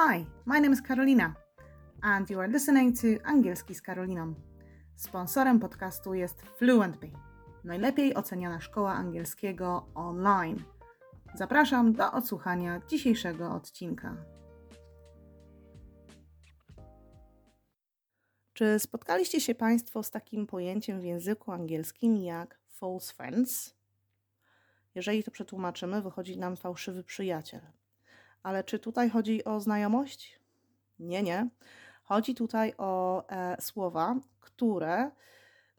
Hi, my name is Karolina, and you are listening to Angielski z Karoliną. Sponsorem podcastu jest FluentBee, najlepiej oceniana szkoła angielskiego online. Zapraszam do odsłuchania dzisiejszego odcinka. Czy spotkaliście się Państwo z takim pojęciem w języku angielskim jak false friends? Jeżeli to przetłumaczymy, wychodzi nam fałszywy przyjaciel. Ale czy tutaj chodzi o znajomość? Nie, nie. Chodzi tutaj o e, słowa, które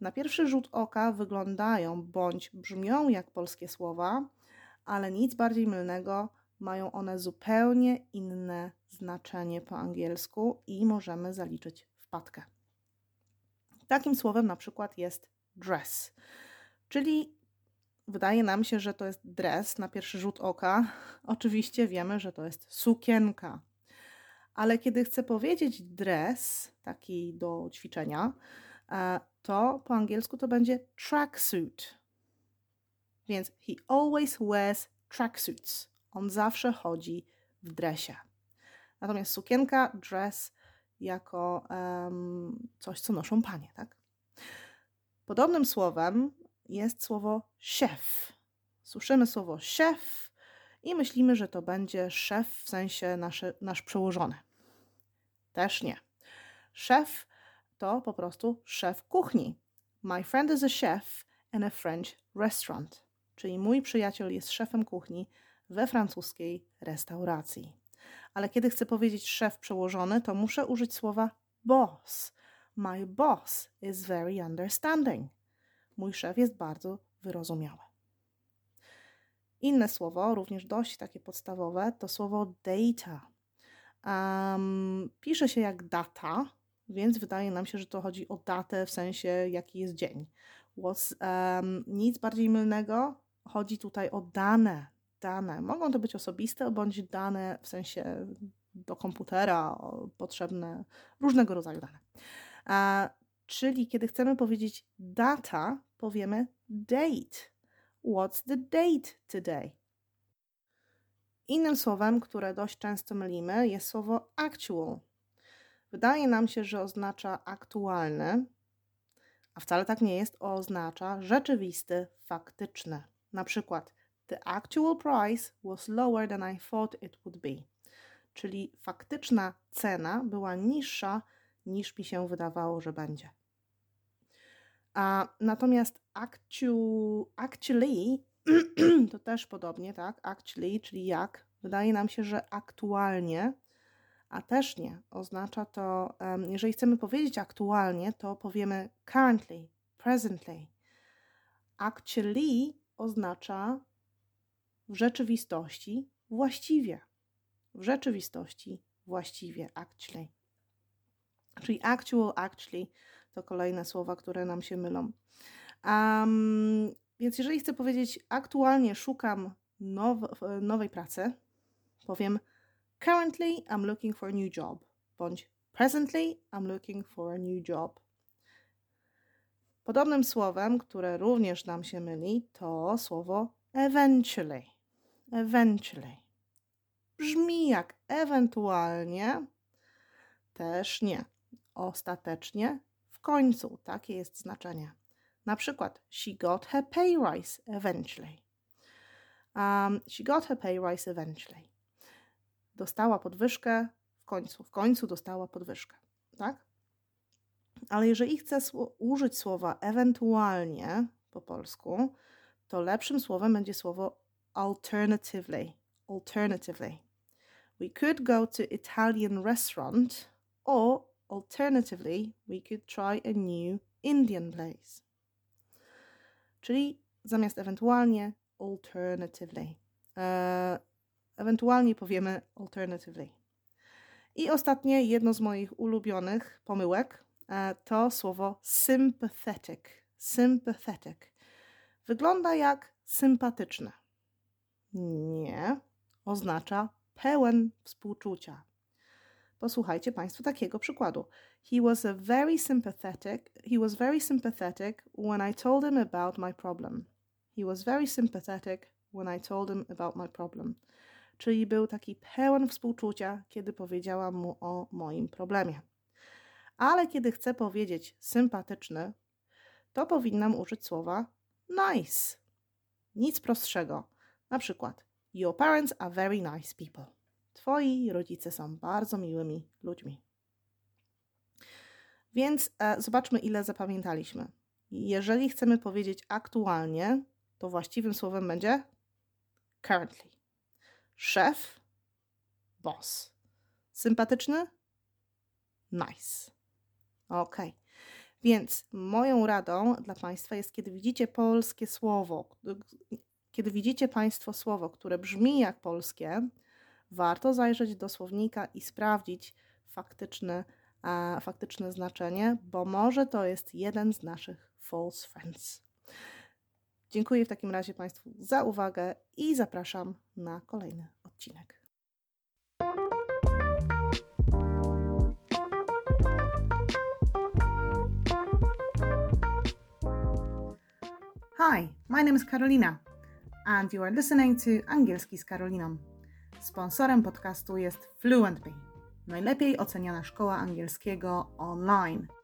na pierwszy rzut oka wyglądają bądź brzmią jak polskie słowa, ale nic bardziej mylnego, mają one zupełnie inne znaczenie po angielsku i możemy zaliczyć wpadkę. Takim słowem na przykład jest dress, czyli wydaje nam się, że to jest dres na pierwszy rzut oka. Oczywiście wiemy, że to jest sukienka. Ale kiedy chcę powiedzieć dres, taki do ćwiczenia, e, to po angielsku to będzie tracksuit. Więc he always wears tracksuits. On zawsze chodzi w dresie. Natomiast sukienka, dress jako um, coś, co noszą panie, tak? Podobnym słowem jest słowo szef. Słyszymy słowo szef i myślimy, że to będzie szef w sensie nasze, nasz przełożony. Też nie. Szef to po prostu szef kuchni. My friend is a chef in a French restaurant. Czyli mój przyjaciel jest szefem kuchni we francuskiej restauracji. Ale kiedy chcę powiedzieć szef przełożony, to muszę użyć słowa boss. My boss is very understanding. Mój szef jest bardzo wyrozumiały. Inne słowo, również dość takie podstawowe, to słowo data. Um, pisze się jak data, więc wydaje nam się, że to chodzi o datę w sensie jaki jest dzień. Was, um, nic bardziej mylnego, chodzi tutaj o dane. Dane. Mogą to być osobiste bądź dane w sensie do komputera potrzebne, różnego rodzaju dane. Czyli kiedy chcemy powiedzieć data, powiemy date. What's the date today? Innym słowem, które dość często mylimy, jest słowo actual. Wydaje nam się, że oznacza aktualny, a wcale tak nie jest, oznacza rzeczywisty, faktyczny. Na przykład, the actual price was lower than I thought it would be. Czyli faktyczna cena była niższa niż mi się wydawało, że będzie. A, natomiast actu, actually to też podobnie, tak? Actually, czyli jak. Wydaje nam się, że aktualnie, a też nie. Oznacza to, um, jeżeli chcemy powiedzieć aktualnie, to powiemy currently, presently. Actually oznacza w rzeczywistości właściwie. W rzeczywistości właściwie, actually. Czyli actual, actually to kolejne słowa, które nam się mylą. Um, więc jeżeli chcę powiedzieć, aktualnie szukam now, nowej pracy, powiem currently I'm looking for a new job, bądź presently I'm looking for a new job. Podobnym słowem, które również nam się myli, to słowo eventually. Eventually. Brzmi jak ewentualnie, też nie. Ostatecznie w końcu, takie jest znaczenie. Na przykład, she got her pay rise eventually. Um, she got her pay rise eventually. Dostała podwyżkę w końcu, w końcu dostała podwyżkę, tak? Ale jeżeli chcę użyć słowa ewentualnie po polsku, to lepszym słowem będzie słowo alternatively. Alternatively. We could go to Italian restaurant or Alternatively, we could try a new Indian place. Czyli zamiast ewentualnie, alternatively. E, ewentualnie powiemy alternatively. I ostatnie, jedno z moich ulubionych pomyłek, e, to słowo sympathetic. Sympathetic. Wygląda jak sympatyczne. Nie, oznacza pełen współczucia. Posłuchajcie Państwo takiego przykładu. He was a very sympathetic. He was very sympathetic when I told him about my problem. He was very sympathetic when I told him about my problem. czyli był taki pełen współczucia, kiedy powiedziałam mu o moim problemie. Ale kiedy chcę powiedzieć sympatyczny, to powinnam użyć słowa nice. Nic prostszego. Na przykład, Your parents are very nice people. Twoi rodzice są bardzo miłymi ludźmi. Więc e, zobaczmy, ile zapamiętaliśmy. Jeżeli chcemy powiedzieć aktualnie, to właściwym słowem będzie currently. Szef, boss. Sympatyczny? Nice. Ok. Więc moją radą dla Państwa jest, kiedy widzicie polskie słowo, kiedy widzicie Państwo słowo, które brzmi jak polskie, warto zajrzeć do słownika i sprawdzić faktyczne, a, faktyczne znaczenie, bo może to jest jeden z naszych false friends. Dziękuję w takim razie Państwu za uwagę i zapraszam na kolejny odcinek. Hi, my name is Carolina and you are listening to Angielski z Karoliną. Sponsorem podcastu jest FluentBee, najlepiej oceniana szkoła angielskiego online –